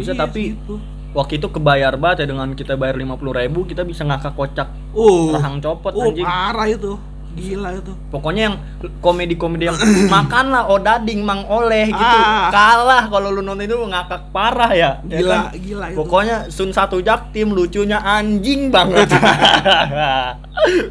bisa Iya, tapi segitu. waktu itu kebayar banget ya dengan kita bayar lima puluh ribu kita bisa ngakak kocak. Oh. Rahang copot oh anjing. parah itu. Gila itu. Pokoknya yang komedi-komedi yang makan lah odading mang oleh gitu. Ah. kalah kalau lu nonton itu ngakak parah ya ya gila kan? gila itu. Pokoknya Sun satu jaktim lucunya anjing banget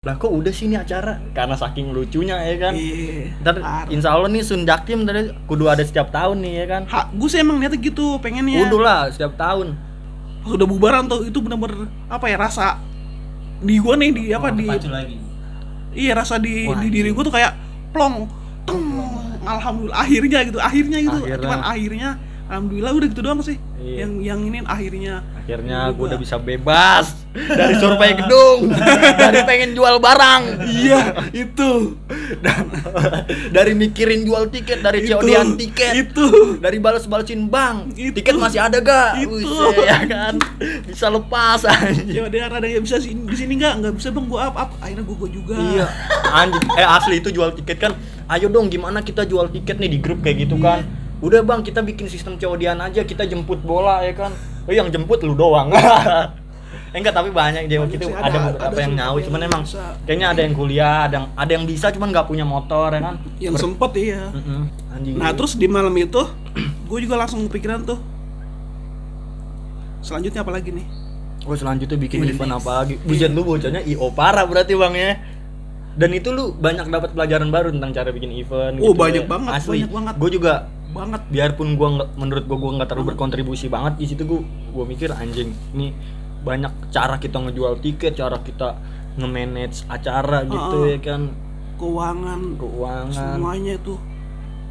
lah kok udah sih ini acara? Karena saking lucunya ya kan? Iya, Ntar parah. insya Allah nih Sun Jaktim ntar kudu ada setiap tahun nih ya kan? Ha, gue sih emang niatnya gitu pengennya. Kudu lah setiap tahun. Pas udah bubaran tuh itu bener-bener apa ya rasa di gue nih di apa di Pacu lagi. iya rasa di Wah, di diri gue tuh kayak plong alhamdulillah akhirnya gitu akhirnya gitu Akhirnya. cuman akhirnya alhamdulillah udah gitu doang sih Iya. yang yang ini akhirnya akhirnya gue Gua- udah bisa bebas dari survei gedung dari pengen jual barang iya itu dari mikirin jual tiket dari. COD-an tiket itu dari balas-balasin bank Itu. tiket masih ada gak Itu. Buset, ya kan bisa lepas anjing ya dia ada yang bisa di sini nggak nggak bisa bang gua up up akhirnya gua juga Iya, anjing. Eh asli itu jual tiket kan. Ayo dong gimana kita jual tiket nih di grup kayak gitu kan. Udah bang, kita bikin sistem COD-an aja, kita jemput bola ya kan. Oh yang jemput lu doang. eh, enggak tapi banyak dia waktu itu ada, ada- beberapa ada yang yang cuman emang bisa. kayaknya ada yang kuliah, ada yang ada yang bisa cuman nggak punya motor ya kan. yang Ber- sempet iya Mm-mm, anjing. nah terus di malam itu gue juga langsung kepikiran tuh selanjutnya apa lagi nih Oh selanjutnya bikin Wih, event apa lagi? Buset lu bocahnya IO parah berarti bang ya. Dan itu lu banyak dapat pelajaran baru tentang cara bikin event. Oh, gitu banyak ya. banget, Asli. banyak banget. Gue juga banget biarpun gua nggak menurut gua gua nggak terlalu berkontribusi banget di situ gua gua mikir anjing ini banyak cara kita ngejual tiket cara kita nge-manage acara gitu ya kan keuangan keuangan semuanya itu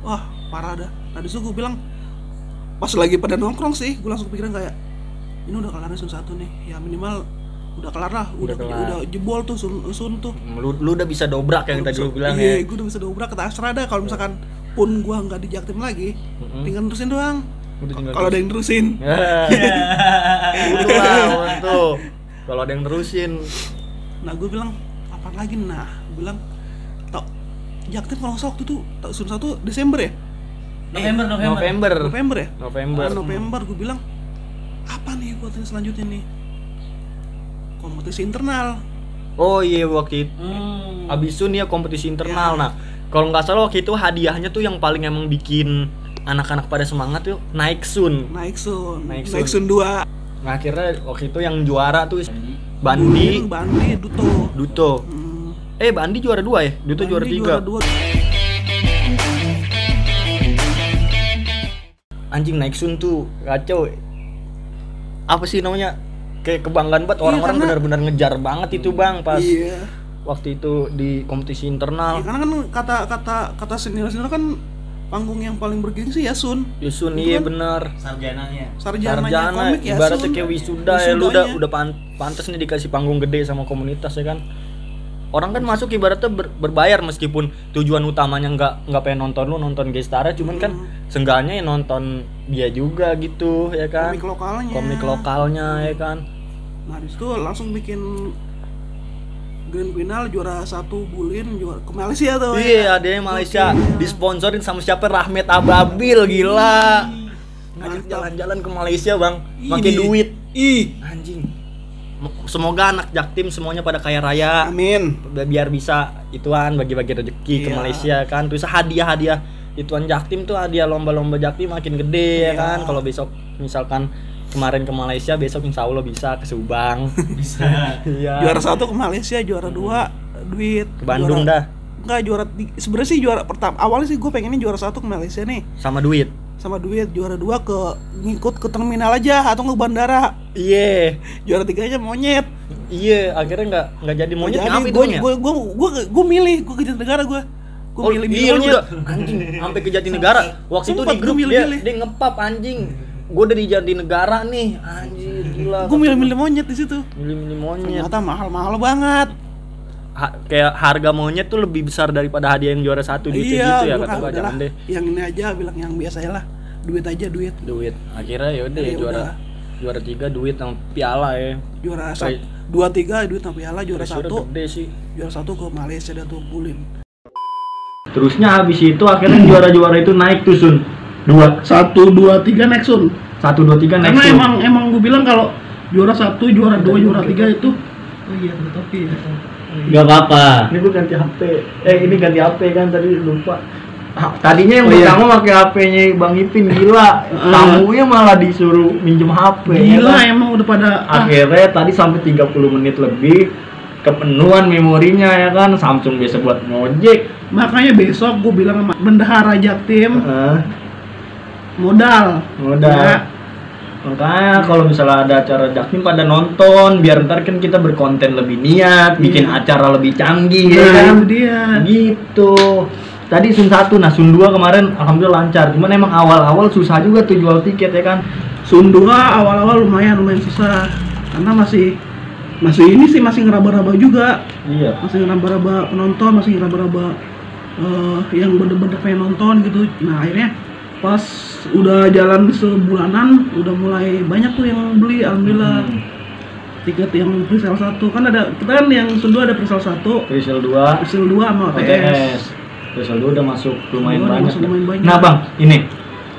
wah parah dah tadi tuh gue bilang pas lagi pada nongkrong sih gue langsung kepikiran kayak ini udah kelar sun satu nih ya minimal udah kelar lah Udah udah kelar. udah, jebol tuh sun, sun tuh. Lu, lu udah bisa dobrak yang tadi lu bilang iya ya gue udah bisa dobrak ke Astra dah kalau misalkan pun gua nggak dijaktim lagi Mm-mm. tinggal nerusin doang. Kalau ada yang nerusin. Udah lah tuh kalau ada yang nerusin. Nah gue bilang apa lagi? Nah gue bilang tau jaktim kalau waktu itu tau sun satu Desember ya? November, November. November. November ya? November. Nah, November gue bilang apa nih buat selanjutnya nih kompetisi internal oh iya waktu itu Hmm. abis itu nih ya kompetisi internal Ya. nah kalau nggak salah waktu itu hadiahnya tuh yang paling emang bikin anak-anak pada semangat tuh naik sun naik sun Naik naik sun. sun, dua Nah akhirnya waktu itu yang juara tuh Bandi, Bulin, Bandi Duto Duto. Hmm, Eh Bandi juara dua ya? Duto Bandi juara tiga. dua. Anjing naik sun tuh kacau. Apa sih namanya? Kayak kebanggaan banget orang-orang karena- benar-benar ngejar banget itu bang pas iya waktu itu di kompetisi Ya, internal. karena kan kata kata kata senior senior kan panggung yang paling bergengsi ya Sun Ya sun Itu iya kan bener. Sarjananya. sarjana, Sarjana komik ya ibaratnya Sun kayak wisuda ya lu udah Wisudanya. udah pan pantas nih dikasih panggung gede sama komunitas ya kan. Orang kan masuk ibaratnya ber- berbayar meskipun tujuan utamanya nggak nggak pengen nonton lu nonton Gestara cuman kan Hmm. seenggaknya ya nonton dia juga gitu ya kan. komik lokalnya. Komik lokalnya ya kan? Nah situ langsung bikin grand final juara satu bulin juara ke Malaysia tuh ya. iya ada yang Malaysia Oke. disponsorin sama siapa? Rahmat Ababil gila. Ngajak jalan-jalan ke Malaysia bang. Pakai duit. Ih. Anjing semoga anak jaktim semuanya pada kaya raya. Amin. Biar bisa ituan bagi-bagi rezeki ke Iya. Malaysia kan. Terus hadiah-hadiah ituan jaktim tuh hadiah lomba-lomba jaktim makin gede ya Iya. kan. Kalau besok misalkan kemarin ke Malaysia besok insya Allah bisa ke Subang. Bisa. iya. Juara satu ke Malaysia juara dua duit. Ke Bandung dah. Juara, enggak juara sebenarnya sih juara pertama awalnya sih gue pengennya juara satu ke Malaysia nih. Sama duit sama duit juara dua ke ngikut ke terminal aja atau ke bandara iya juara tiganya monyet iya akhirnya nggak nggak jadi monyet jadi itu gue gue gue gue gue milih gue ke negara gue gue Oh, milih milih iya monyet udah anjing sampai ke Jatinegara. Waktu itu Sempet di grup gua dia milih-milih. dia ngepap anjing. Gue dari Jatinegara nih, anjir gila. gue milih milih monyet di situ milih milih monyet. ternyata mahal mahal banget ha- kayak harga maunya tuh lebih besar daripada hadiah yang juara satu duitnya iya gitu ya gua kata gua jangan deh. Yang ini aja bilang yang biasa lah. Duit aja duit. Duit. Akhirnya ya udah Ya juara udah. juara tiga duit sama piala ya. Juara satu dua tiga duit sama piala juara satu. gede sih. Juara satu ke Malaysia dan tuh bulin terusnya habis itu akhirnya juara-juara itu naik tuh sun. Dua. Satu dua tiga Nexun satu dua tiga naik karena Sun. emang emang gue bilang kalau juara satu juara dua juara tiga itu Oh iya, ada topi ya. Gak apa-apa. ini gue ganti HP eh ini ganti HP kan tadi lupa. Ah, tadinya yang Oh, iya. pertama pakai HP-nya Bang Ipin gila. Tamunya malah disuruh minjem HP ya gila kan? emang udah pada ah, akhirnya tadi sampai 30 menit lebih kepenuhan memorinya ya kan? Samsung biasa buat ngojek makanya besok gue bilang sama bendahara Jaktim Heeh, modal. Modal. Ya, makanya kalau misalnya ada acara jaktim pada nonton biar ntar kan kita berkonten lebih niat bikin Iya. acara lebih canggih ya nah, kan? dia. Gitu. Tadi sun satu nah sun dua kemarin alhamdulillah lancar. Cuman emang awal-awal susah juga tuh jual tiket ya kan? Sun 2 awal-awal lumayan lumayan susah. Karena masih masih ini sih masih ngeraba-raba juga. Iya. Masih ngeraba-raba penonton masih ngeraba-raba eh, yang bener-bener pengen nonton gitu. Nah akhirnya pas udah jalan sebulanan udah mulai banyak tuh yang beli alhamdulillah. Hmm. tiket yang presale satu. Kan ada kita kan yang 2 ada presale satu. Presale 2 presale 2 sama OTS OTS Presale 2 udah masuk lumayan Udah banyak masuk lumayan banyak. nah bang ini.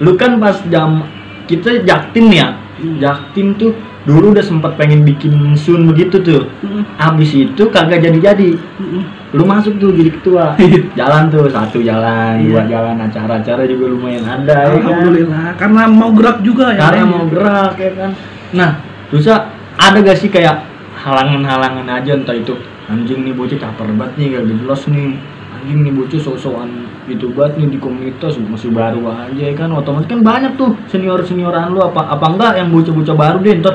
Lu kan pas jam kita jaktim ya Hmm. jaktim tuh dulu udah sempat pengen bikin sun begitu tuh. Mm-mm, abis itu kagak jadi-jadi. Mm-mm. lu masuk tuh jadi ketua. Jalan tuh satu jalan Iya. dua jalan acara-acara juga lumayan ada ya kan? Alhamdulillah karena mau gerak juga ya karena mau gerak ya kan? Nah terus ada gak sih kayak halangan-halangan aja entah itu anjing nih bocah caper banget nih gak jelas nih. Anjing nih bocah sok-sokan gitu banget nih di komunitas masih baru aja ya kan otomatis kan banyak tuh senior-senioran lu apa apa enggak yang bocah-bocah baru deh ntar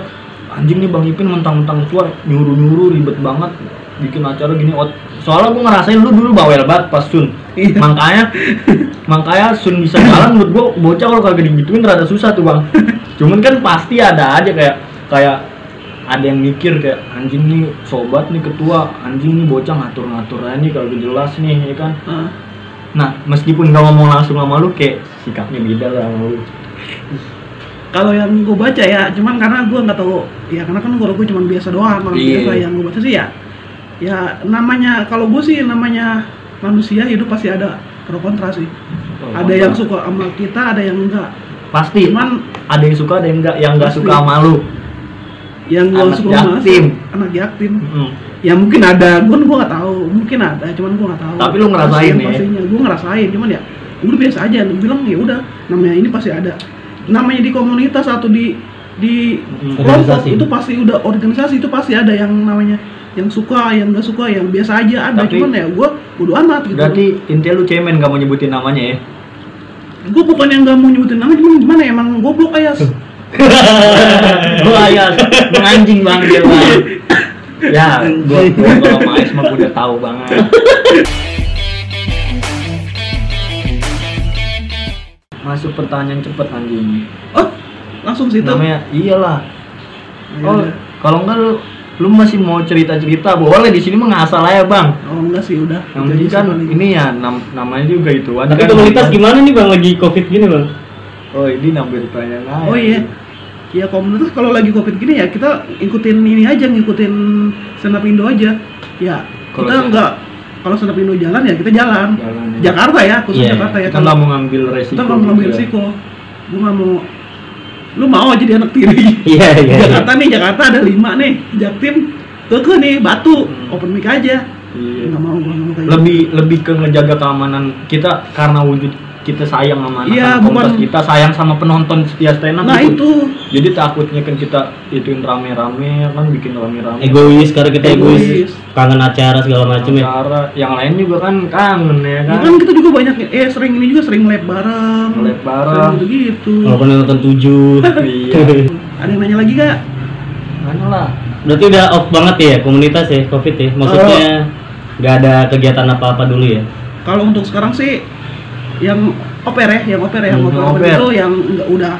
anjing nih bang Ipin mentang-mentang tua nyuruh-nyuruh ribet banget bikin acara gini Ot- soalnya gue ngerasain lu dulu bawel banget pas Sun Iya. makanya makanya Sun bisa jalan menurut gua bocah kalau kagak digituin rada susah tuh bang cuman kan pasti ada aja kayak kayak ada yang mikir kayak anjing nih sobat nih ketua anjing nih bocah ngatur-ngatur aja nih kagak jelas nih ya kan. Nah meskipun gak ngomong langsung sama lu kayak sikapnya beda lah sama lu. Kalau yang gue baca ya cuman karena gue nggak tahu ya karena kan kalau gue cuma biasa doang orang Iya. biasa yang gue baca sih ya. Ya namanya kalau gue sih namanya manusia hidup pasti ada pro kontra sih. Ada yang suka sama kita ada yang enggak. Pasti. Cuman ada yang suka ada yang enggak. Yang enggak suka sama lu. Yang gue suka sama anak yatim. Mm. Ya mungkin ada. Gue gue nggak tahu. Mungkin ada cuman gue nggak tahu. Tapi lu ngerasain Pastinya- ya? pastinya gue ngerasain. Cuman ya udah biasa aja. Lu bilang ya udah namanya ini pasti ada. Namanya di komunitas atau di di kelompok Organisasi. itu pasti udah organisasi itu pasti ada yang namanya yang suka yang nggak suka yang biasa aja ada. Tapi- cuman ya gue bodo amat gitu. berarti intinya lu cemen gak mau nyebutin namanya ya? Gue bukan yang nggak mau nyebutin nama cuman gimana ya, emang goblok ayas? Gua ya menganjing bang dia bang ya gua, gua kalau maes mah gua udah tahu banget. Masuk pertanyaan cepet anjing. Oh langsung situ? Namanya iyalah. Ya oh kalau enggak lu, lu masih mau cerita cerita boleh di sini mah ngasal aja bang. Oh enggak sih udah. Yang penting aja kan ini ya nam namanya juga itu. Kan Tapi komunitas gimana nih bang lagi covid gini bang? oh ini nambah pertanyaan aja Oh iya. Ya komunitas kalau lagi covid gini ya kita ikutin ini aja ngikutin up Indo aja. Ya Kalau kita nggak kalau up Indo jalan ya kita jalan. Jalan ya. Jakarta ya khusus Iya, Jakarta ya. kita nggak mau ngambil resiko kita nggak mau ngambil gitu risiko. Gue nggak mau. Lu mau aja jadi anak tiri. Iya iya. Jakarta nih Jakarta ada lima nih. Jaktim ke nih Batu Hmm. open mic aja. Iya. Nggak mau nggak mau kayak lebih lebih ke ngejaga keamanan kita karena wujud kita sayang sama Iya, anak-anak komunitas bukan- kita sayang sama penonton setia stand up Nah gitu. itu jadi takutnya kan kita ituin rame-rame kan bikin rame-rame Egois karena kita egois. Egois. Kangen acara segala macam ya. cara yang lain juga kan kangen ya kan kan kita juga banyak eh sering ini juga sering lab bareng. Lab bareng. Sering gitu. Walaupun nonton tujuh. iya Ada yang nanya lagi gak? mana lah Berarti udah off banget ya komunitas ya covid ya. Maksudnya nggak ada kegiatan apa-apa dulu ya. Kalau untuk sekarang sih yang oper ya, yang oper ya, yang Hmm, oper, oper. itu yang enggak udah.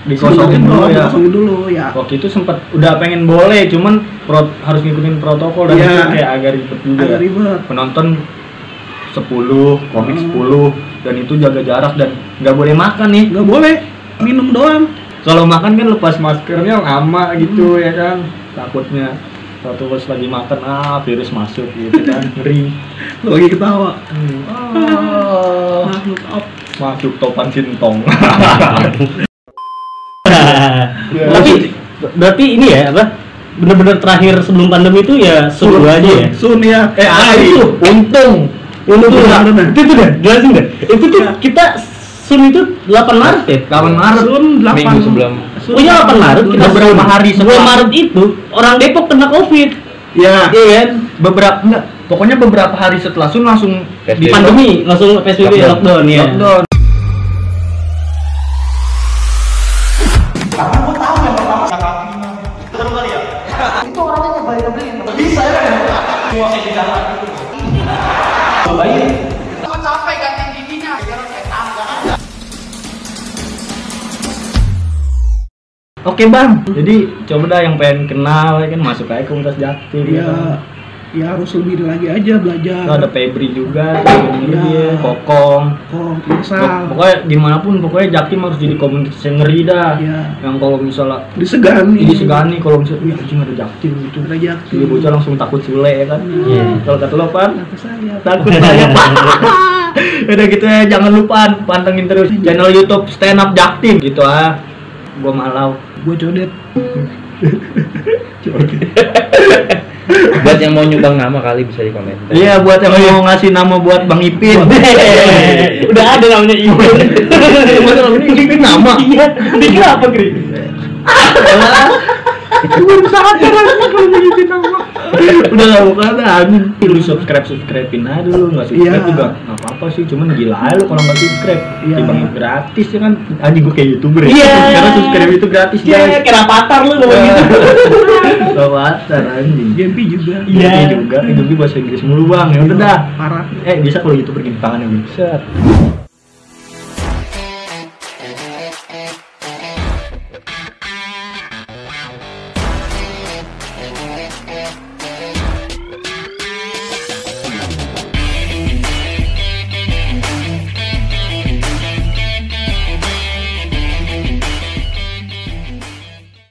Dikosongin dulu ya. dikosongin dulu ya. Waktu itu sempat udah pengen boleh cuman pro- harus ngikutin protokol dan Iya. itu kayak agak ribet juga. Agak ribet. Penonton 10 komik Hmm. 10 dan itu jaga jarak dan nggak boleh makan nih. Nggak boleh minum doang. Kalau makan kan lepas maskernya lama gitu ya kan? Takutnya satu pas lagi makan ah virus masuk gitu kan ngeri. Lagi ketawa. Ah, makhluk op masuk topan sintong Tapi berarti ini ya apa? Bener-bener terakhir sebelum pandemi itu ya suruh aja ya. sun ya eh Ah, itu. untung Untuk Itu benar, benar. itu tuh dah, jelasin dah. Itu tuh kita Sun itu 8 Maret ya? 8 Maret sun 8 Minggu sebelum. Oh iya 8 Maret kita Beberapa hari sebelum setelah. Maret itu orang Depok kena Covid. ya Iya kan? beberapa enggak pokoknya beberapa hari setelah Sun langsung PSBB. di Pandemi langsung PSBB Lockdown. lockdown, ya. lockdown Oke bang, jadi coba dah yang pengen kenal ya kan masuk aja komunitas Jaktim ya. ya kan. Ya harus lebih lagi aja belajar Tuh ada Febri juga, Ya. dia, Kokong. kok Pok- misal Pokoknya gimana pun pokoknya Jaktim harus jadi komunitas yang ngeri dah. ya Yang kalau misalnya disegani ini segani kalau misalnya wih anjing ada Jaktim gitu. ada jakti Jadi bocah langsung takut sule ya kan. Iya. Kalau kata lo pan, kata saya takut saya. Udah gitu ya, jangan lupa pantengin terus channel YouTube Stand Up Jaktim gitu ah. Gua malau. gue codet Buat yang mau nyumbang nama kali bisa di komentar. Iya buat yang mau ngasih nama buat Bang Ipin. Udah ada namanya Ibu. Bener, ini Ipin nama. Iya, dikira apa, Gri? Belum sadar lagi kalau jadi nama. Udah gak bukan anjing. Lu subscribe subscribein aja dulu nggak subscribe Iya. juga nggak apa-apa sih. Cuman gila aja lu kalau nggak subscribe. Iya. Dibanding gratis ya kan. Anjing gua kayak youtuber ya. Iya. Karena subscribe itu gratis Iya, guys. kira patar lu ngomong gitu. Gak pacar anjing. Gempi juga Iya. Iya juga. Hidupnya bahasa Inggris mulu bang. Ya udah dah. parah Eh bisa kalau youtuber gini tangannya bisa.